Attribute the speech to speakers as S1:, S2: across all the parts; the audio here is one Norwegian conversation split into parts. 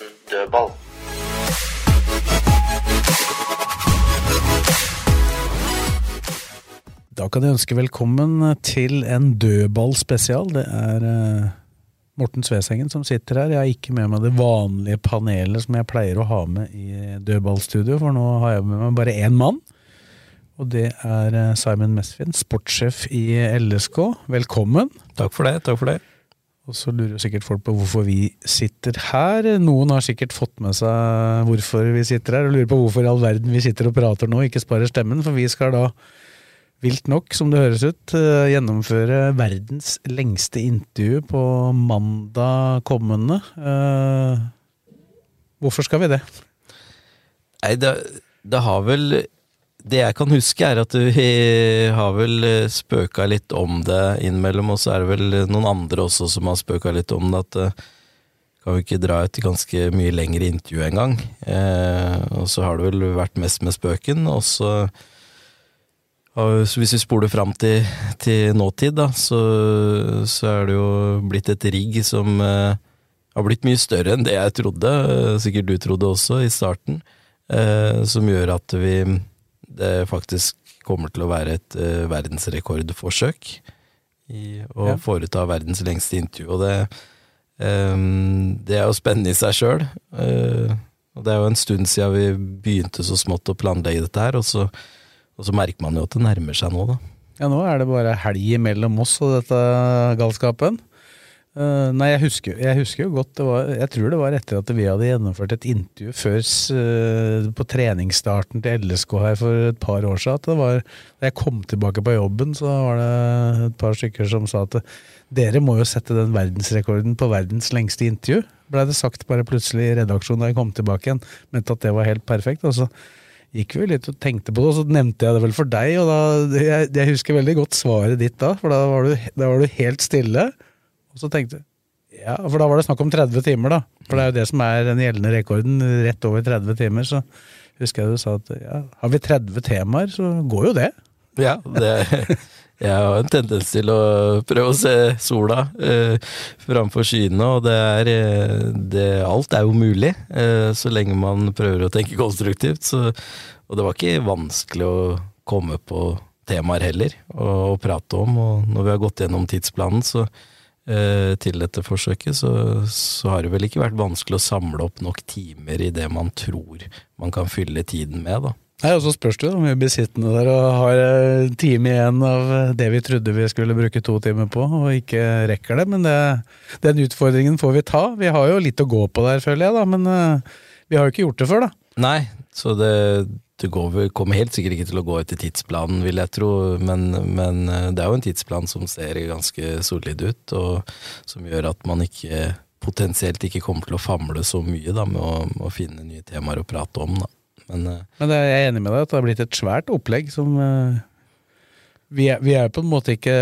S1: Dødball.
S2: Da kan jeg ønske velkommen til en dødballspesial. Det er eh, Morten Svesengen som sitter her. Jeg er ikke med meg det vanlige panelet som jeg pleier å ha med i dødballstudio, for nå har jeg med meg bare én mann. Og det er eh, Simon Mesvin, sportssjef i LSK. Velkommen.
S3: Takk for det. takk for det.
S2: Og så lurer sikkert folk på hvorfor vi sitter her. Noen har sikkert fått med seg hvorfor vi sitter her, og lurer på hvorfor i all verden vi sitter og prater nå, ikke sparer stemmen, for vi skal da vilt nok, som det høres ut, eh, gjennomføre verdens lengste intervju på mandag kommende. Eh, Hvorfor skal vi det?
S3: Nei, det, det har vel Det jeg kan huske, er at vi har vel eh, spøka litt om det innimellom, og så er det vel noen andre også som har spøka litt om det, at eh, kan vi ikke dra et ganske mye lengre intervju en gang? Eh, og så har det vel vært mest med spøken, og så hvis vi spoler fram til, til nåtid, da, så, så er det jo blitt et rigg som eh, har blitt mye større enn det jeg trodde, eh, sikkert du trodde også, i starten, eh, som gjør at vi det faktisk kommer til å være et uh, verdensrekordforsøk i å
S2: Ja.
S3: foreta verdens lengste intervju, og det, um, det er jo spennende i seg sjøl. og det er jo en stund siden vi begynte så smått å planlegge dette her, og så og så merker man jo at det nærmer seg nå, da.
S2: Ja, nå er det bare helg mellom oss og dette galskapen. Eh, nei, jeg husker, jeg husker jo godt var, Jeg tror det var etter at vi hadde gjennomført et intervju før eh, på treningsstarten til LSK her for et par år siden. At det var, da jeg kom tilbake på jobben, så var det et par stykker som sa at dere må jo sette den verdensrekorden på verdens lengste intervju. Blei det sagt bare plutselig i redaksjonen da jeg kom tilbake igjen. Mente at det var helt perfekt. og så gikk vi litt og tenkte på det, og så nevnte jeg det vel for deg, og da, jeg, jeg husker veldig godt svaret ditt da, for da var du, da var du helt stille, og så tenkte jeg, ja, for da var det snakk om 30 timer da, for det er jo det som er den gjeldende rekorden, rett over 30 timer, så husker jeg du sa at, ja, har vi 30 temaer, så går jo det.
S3: Ja, det Jeg har en tendens til å prøve å se sola eh, framfor skyene, og det er eh, det, Alt er jo mulig, eh, så lenge man prøver å tenke konstruktivt. Så, og det var ikke vanskelig å komme på temaer heller, å, prate om. Og når vi har gått gjennom tidsplanen så, til dette forsøket, så, så har det vel ikke vært vanskelig å samle opp nok timer i det man tror man kan fylle tiden med, da.
S2: Nei, og så spørs det om vi blir sittende der og har en time igjen av det vi trodde vi skulle bruke to timer på, og ikke rekker det. Men det, den utfordringen får vi ta. Vi har jo litt å gå på der, føler jeg, da. Men eh, vi har jo ikke gjort det før, da.
S3: Nei, så det, det går, kommer helt sikkert ikke til å gå etter tidsplanen, vil jeg tro, men, men eh, det er jo en tidsplan som ser ganske solid ut, og som gjør at man ikke potensielt ikke kommer til å famle så mye da, med, å, å finne nye temaer å prate om. Da. Men eh,
S2: Men det, jeg er enig med deg at det har blitt et svært opplegg som eh, vi er, vi er på en måte ikke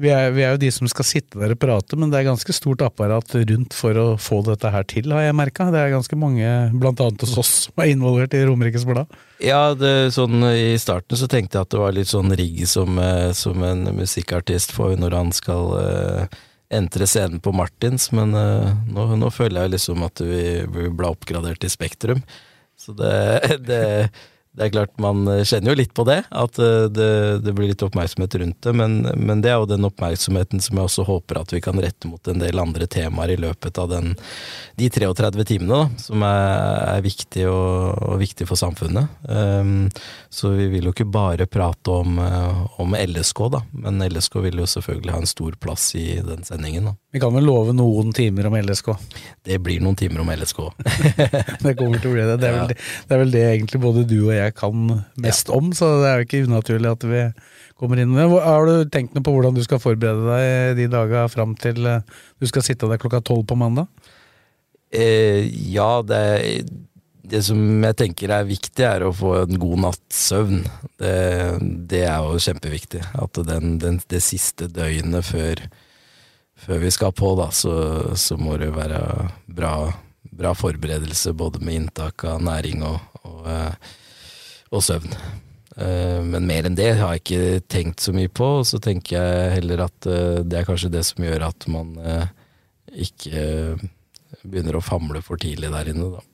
S2: vi er, vi er jo de som skal sitte der og prate, men det er ganske stort apparat rundt for å få dette her til, har jeg merka. Det er ganske mange, blant annet hos oss, som er involvert i Romerikes Blad.
S3: ja, det, sånn, i starten så tenkte jeg at det var litt sånn rigg som, eh, som en musikkartist får når han skal uh, entre scenen på Martins, men uh, nå, nå føler jeg liksom at vi, vi ble oppgradert til Spektrum. Så det, det, det er klart man kjenner jo litt på det, at eh, det, det blir litt oppmerksomhet rundt det, men, men det er jo den oppmerksomheten som jeg også håper at vi kan rette mot en del andre temaer i løpet av den, de 33 timene, da, som er, er viktig og, og viktig for samfunnet. Um, så vi vil jo ikke bare prate om, eh, om LSK, da, men LSK vil jo selvfølgelig ha en stor plass i den sendingen. da.
S2: Vi kan vel love noen timer om LSK.
S3: Det blir noen timer om LSK.
S2: Det kommer til å bli det. Det er, vel, det, det er vel det egentlig både du og jeg jeg kan mest om, så det er jo ikke unaturlig at vi kommer inn. Men Har du tenkt noe på hvordan du skal forberede deg de daga fram til eh, du skal sitte der klokka tolv på mandag?
S3: Eh, ja, det, det som jeg tenker er viktig, er å få en god natts søvn. Det, det er jo kjempeviktig. At den, den, det siste døgnet før, før vi skal på, da, så, så må det være bra, bra forberedelse både med inntak av næring og, og, eh, og søvn. Eh, men mer enn det har jeg ikke tenkt så mye på, så tenker jeg heller at eh, det er kanskje det som gjør at man ikke begynner å famle for tidlig der inne, da.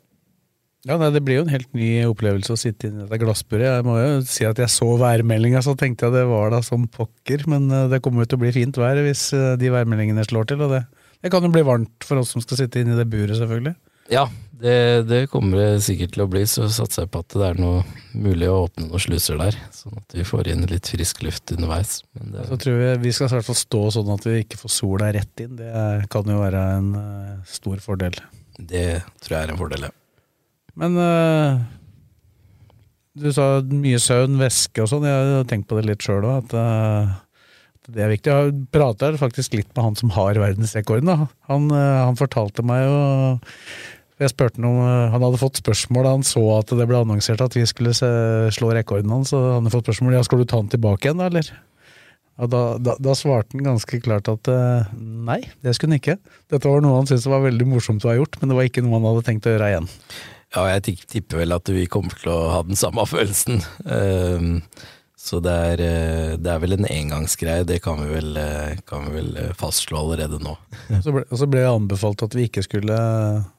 S2: Ja, nei, Det blir jo en helt ny opplevelse å sitte inni i dette glassburet. Jeg må jo si at jeg så værmeldinga, så tenkte jeg det var da som pokker. Men det kommer jo til å bli fint vær hvis de værmeldingene slår til. Og det, det kan jo bli varmt for oss som skal sitte inni i det buret, selvfølgelig.
S3: Ja, det, det, kommer det sikkert til å bli, så satser jeg på at det er noe mulig å åpne noen sluser der. Sånn at vi får inn litt frisk luft underveis.
S2: Det, så tror jeg Vi skal i hvert fall stå sånn at vi ikke får sola rett inn. Det kan jo være en uh, stor fordel.
S3: Det tror jeg er en fordel, ja.
S2: Men uh, du sa mye søvn, væske og sånn. Jeg har tenkt på det litt sjøl òg, at uh, det er viktig. Jeg prater faktisk litt med han som har verdensrekorden. Han, han fortalte meg jo jeg spurte noe, Han hadde fått spørsmål da han så at det ble annonsert at vi skulle se, slå rekorden hans. Han hadde fått spørsmål ja, skal du ta den tilbake igjen, eller? Og da, da, da, svarte han ganske klart at uh, nei, det skulle han ikke. Dette var noe han syntes var veldig morsomt å ha gjort, men det var ikke noe han hadde tenkt å gjøre igjen.
S3: Ja, jeg tipper vel at vi kommer til å ha den samme følelsen. Uh, så det er, eh, det er, vel en engangsgreie, det kan vi vel, eh, kan vi vel eh, fastslå allerede nå.
S2: så ble, og så ble det anbefalt at vi ikke skulle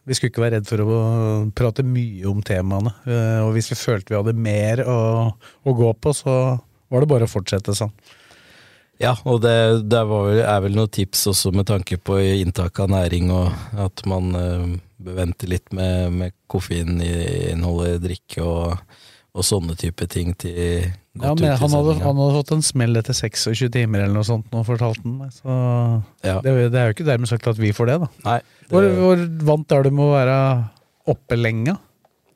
S2: Vi skulle ikke være redd for å prate mye om temaene. Og hvis vi følte vi hadde mer å, å gå på, så var det bare å fortsette sånn.
S3: Ja, og det, det vel, er vel noen tips også med tanke på inntak av næring, og at man bør vente litt med, med koffeininnholdet i drikke og, og sånne type ting til
S2: ja, men han hadde, han hadde, fått en smell etter 26 timer eller noe sånt, nå fortalte han Så ja. det, det, er jo ikke dermed sagt at vi får det, da.
S3: Nei,
S2: det... Hvor, hvor, vant er du med å være oppe lenge?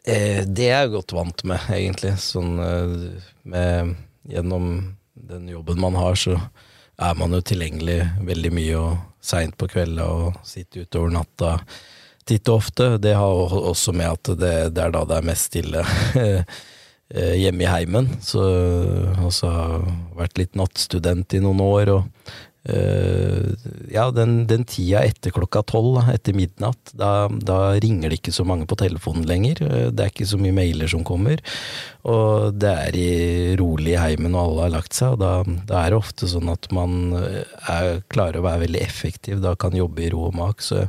S3: Eh, det er jeg godt vant med, egentlig. Sånn eh, med Gjennom den jobben man har, så er man jo tilgjengelig veldig mye og seint på kvelda og sitter utover natta titt og ofte. Det har også med at det, det er da det er mest stille. Eh, hjemme i heimen. Så også har vært litt nattstudent i noen år. og Uh, ja, den, den, tida etter klokka tolv, etter midnatt, da, da, ringer det ikke så mange på telefonen lenger. Uh, det er ikke så mye mailer som kommer. Og det er i rolig i heimen, og alle har lagt seg. Og da, da, er det ofte sånn at man er, klarer å være veldig effektiv, da kan jobbe i ro og mak. Så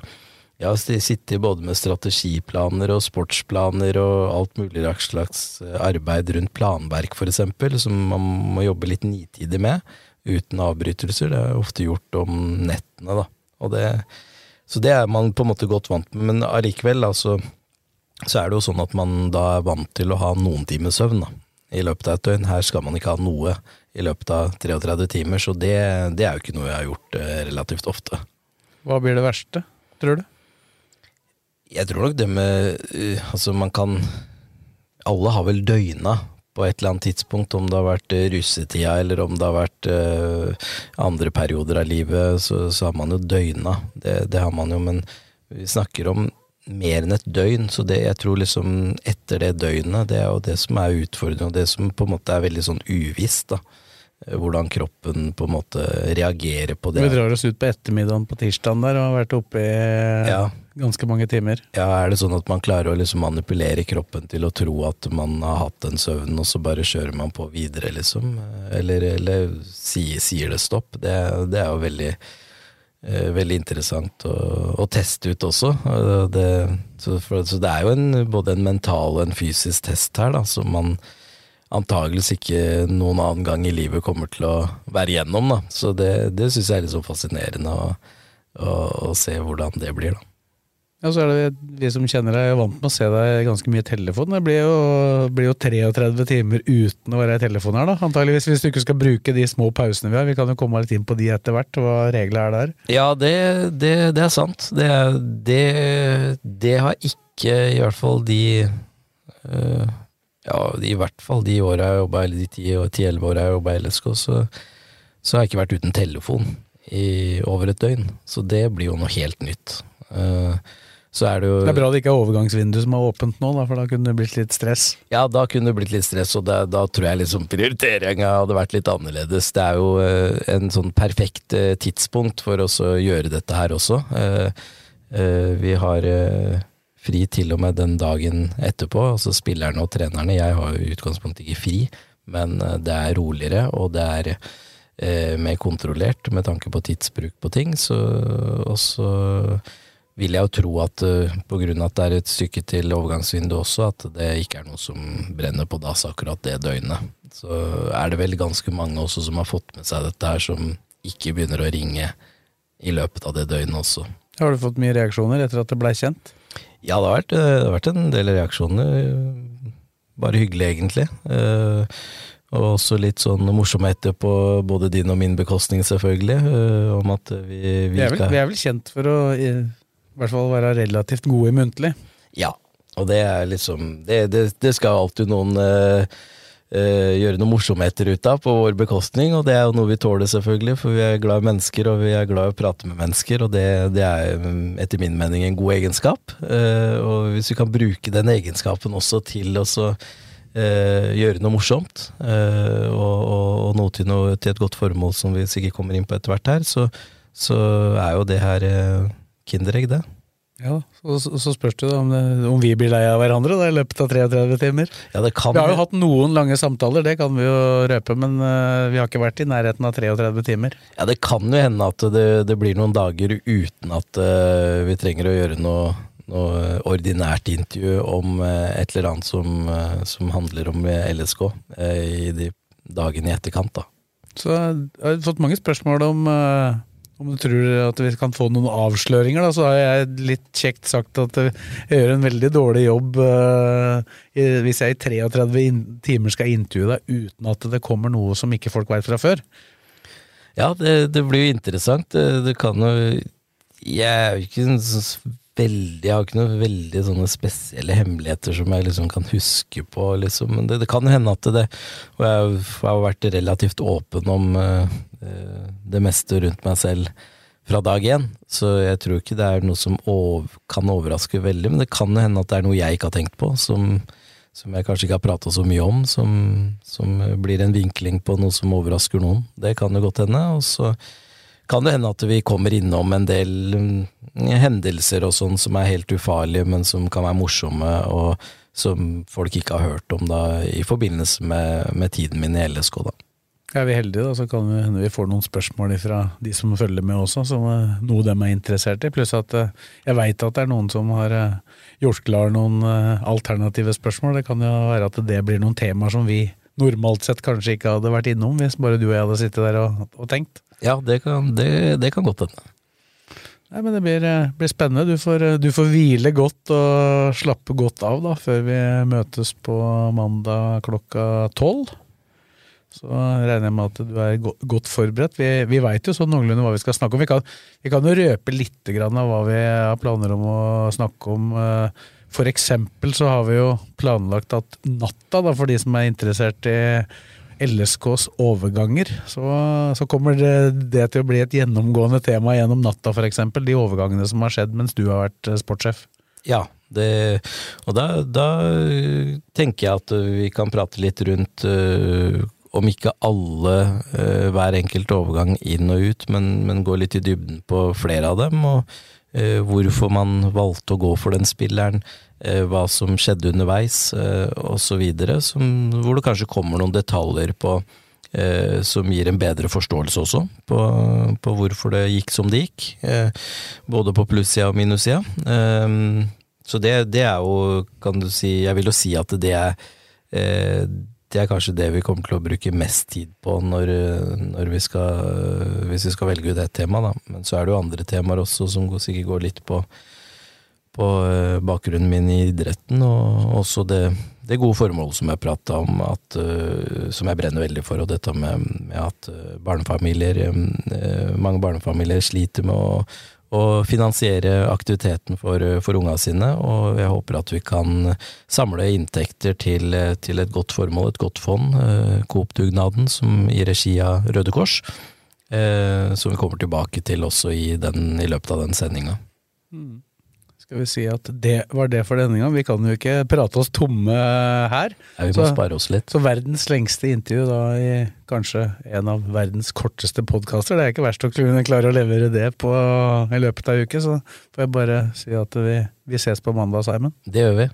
S3: jeg har sittet både med strategiplaner og sportsplaner og alt mulig slags eh, arbeid rundt planverk, eksempel, som man må jobbe litt nitidig med, uten avbrytelser. Det er ofte gjort om nettene, da. Det, så det er man på en måte godt vant med, men allikevel, altså, så er det jo sånn at man da er vant til å ha noen timer søvn, da. I løpet av et døgn. Her skal man ikke ha noe i løpet av 33 timer, så det, det er jo ikke noe jeg har gjort eh, relativt ofte.
S2: Hva blir det verste, tror du?
S3: Jeg tror nok det med uh, Altså, man kan Alle har vel døgna på et eller annet tidspunkt, om det har vært uh, russetida eller om det har vært uh, andre perioder av livet, så, så har man jo døgna. Det, det, har man jo, men vi snakker om mer enn et døgn, så det jeg tror liksom etter det døgnet, det er jo det som er utfordrende, og det som på en måte er veldig sånn uvisst, da. Hvordan kroppen på en måte reagerer på det.
S2: Vi drar oss ut på ettermiddagen på tirsdagen der og har vært oppe i ja ganske mange timer.
S3: Ja, Er det sånn at man klarer å liksom manipulere kroppen til å tro at man har hatt den søvnen, og så bare kjører man på videre, liksom? Eller, eller sier, sier, det stopp? Det, det er jo veldig, eh, veldig interessant å, å, teste ut også. Det, så, for, så, det er jo en, både en mental og en fysisk test her, da, som man antageligvis ikke noen annen gang i livet kommer til å være igjennom. Da. Så det, det syns jeg er litt så fascinerende å, å, å se hvordan det blir. da.
S2: Ja, så er det Vi som kjenner deg, er vant med å se deg ganske mye i telefonen. Det blir jo, blir jo 33 timer uten å være i telefonen her, da. Antageligvis, hvis du ikke skal bruke de små pausene vi har. Vi kan jo komme litt inn på de etter hvert, hva reglene er der.
S3: Ja, det, det, det er sant. Det, det, det, har ikke, i hvert fall de øh, ja, i hvert fall de åra jeg jobba, eller de ti-elleve åra jeg jobba i LSK, så, så har jeg ikke vært uten telefon i over et døgn. Så det blir jo noe helt nytt. Uh, så er det jo
S2: Det er bra det ikke er overgangsvindu som er åpent nå, da, for da kunne det blitt litt stress.
S3: Ja, da kunne det blitt litt stress, og da, da tror jeg liksom prioriteringa hadde vært litt annerledes. Det er jo uh, en sånn perfekt uh, tidspunkt for oss å gjøre dette her også. vi har fri til og med den dagen etterpå, altså spillerne og trenerne. Jeg har jo i utgangspunktet ikke fri, men eh, det er roligere, og det er eh, mer kontrollert med tanke på tidsbruk på ting. Så, og så vil jeg jo tro at uh, på grunn av at det er et stykke til overgangsvinduet også, at det ikke er noe som brenner på dass akkurat det døgnet. Så er det vel ganske mange også som har fått med seg dette her, som ikke begynner å ringe i løpet av det døgnet også.
S2: Har du fått mye reaksjoner etter at det blei kjent?
S3: Ja, det har, vært, eh, det har vært en del reaksjoner. Bare hyggelig, egentlig. Eh, og også litt sånn morsomheter på både din og min bekostning, selvfølgelig. Eh, om at vi, vi,
S2: vi, er vel, vi, er vel, kjent for å i hvert fall være relativt gode i muntlig.
S3: Ja, og det er liksom Det, det, det skal alltid noen uh, gjøre noe morsomheter ut av på vår bekostning, og det er jo noe vi tåler, selvfølgelig, for vi er glad i mennesker, og vi er glad i å prate med mennesker, og det, det er etter min mening en god egenskap. Uh, og hvis vi kan bruke den egenskapen også til å uh, gjøre noe morsomt, og, og, og noe til, noe til, et godt formål som vi sikkert kommer inn på etter hvert her, så, så er jo det her Kinderegg, det.
S2: Ja, så, så spørs det om, det om, vi blir lei av hverandre da, i løpet av 33 timer.
S3: Ja, det kan
S2: vi har jo hatt noen lange samtaler, det kan vi jo røpe, men uh, vi har ikke vært i nærheten av 33 timer.
S3: Ja, Det kan jo hende at det, det blir noen dager uten at uh, vi trenger å gjøre noe, noe ordinært intervju om uh, et eller annet som, som handler om LSK i de dagene i etterkant. da.
S2: Så jeg har fått mange spørsmål om om du tror at vi kan få noen avsløringer, da, så har jeg litt kjekt sagt at jeg gjør en veldig dårlig jobb uh, hvis jeg i 33 timer skal intervjue deg uten at det kommer noe som ikke folk veit fra før.
S3: Ja, det, det, blir jo interessant. Det, kan jo Jeg er jo ikke veldig Jeg har ikke noen veldig sånne spesielle hemmeligheter som jeg liksom kan huske på, liksom. Men det, det kan hende at det Og jeg har vært relativt åpen om uh, det meste rundt meg selv fra dag én, så jeg tror ikke det er noe som over, kan overraske veldig, men det kan hende at det er noe jeg ikke har tenkt på, som, som jeg kanskje ikke har prata så mye om, som, som, blir en vinkling på noe som overrasker noen. Det kan jo godt hende. Og så kan det hende at vi kommer innom en del mm, hendelser og sånn som er helt ufarlige, men som kan være morsomme, og som folk ikke har hørt om da, i forbindelse med, med tiden min i LSK. da.
S2: Er vi heldige, da, så kan vi hende vi får noen spørsmål fra de som følger med også, som er noe de er interessert i. Pluss at eh, jeg veit at det er noen som har eh, gjort klar noen eh, alternative spørsmål. Det kan jo være at det blir noen temaer som vi normalt sett kanskje ikke hadde vært innom, hvis bare du og jeg hadde sittet der og, og tenkt.
S3: Ja, det kan, det, det kan godt hende.
S2: Nei, men Det blir, eh, blir spennende. Du får, eh, du får, hvile godt og slappe godt av da, før vi møtes på mandag klokka tolv. Så regner jeg med at du er godt forberedt. Vi, vi veit jo sånn noenlunde hva vi skal snakke om. Vi kan, vi kan jo røpe litt av hva vi har planer om å snakke om. Eh, for eksempel så har vi jo planlagt at natta, da, for de som er interessert i LSKs overganger, så, så kommer det, det, til å bli et gjennomgående tema gjennom natta, f.eks. De overgangene som har skjedd mens du har vært eh, sportssjef.
S3: Ja, det, og da, da, tenker jeg at vi kan prate litt rundt uh, om ikke alle, uh, hver enkelt overgang inn og ut, men, men, gå litt i dybden på flere av dem. Og uh, hvorfor man valgte å gå for den spilleren. uh, hva som skjedde underveis, uh, osv. Hvor det kanskje kommer noen detaljer på som gir en bedre forståelse også, på, på hvorfor det gikk som det gikk. både på plussida og minussida. så det, det, er jo, kan du si Jeg vil jo si at det er det er kanskje det vi kommer til å bruke mest tid på når, når vi skal, hvis vi skal velge ut ett tema. Da. Men så er det jo andre temaer også som sikkert går litt på på eh, bakgrunnen min i idretten, og også det, det gode formålet som jeg prata om, at, uh, som jeg brenner veldig for, og dette med, med at eh, barnefamilier, mange barnefamilier sliter med å, å finansiere aktiviteten for, for unga sine, og jeg håper at vi kan samle inntekter til, til et godt formål, et godt fond, eh, Coop-dugnaden, som i regi av Røde Kors, eh, som vi kommer tilbake til også i, den, i løpet av den sendinga.
S2: Skal vi si at det var det for denne gang. Vi kan jo ikke prate oss tomme her.
S3: Ja, vi må
S2: Så-
S3: spare oss litt.
S2: Så verdens lengste intervju da i kanskje en av verdens korteste podkaster. Det er ikke verst å kunne klare å levere det på, i løpet av en uke, så får jeg bare si at vi, vi ses på mandag, Simon.
S3: Det gjør vi.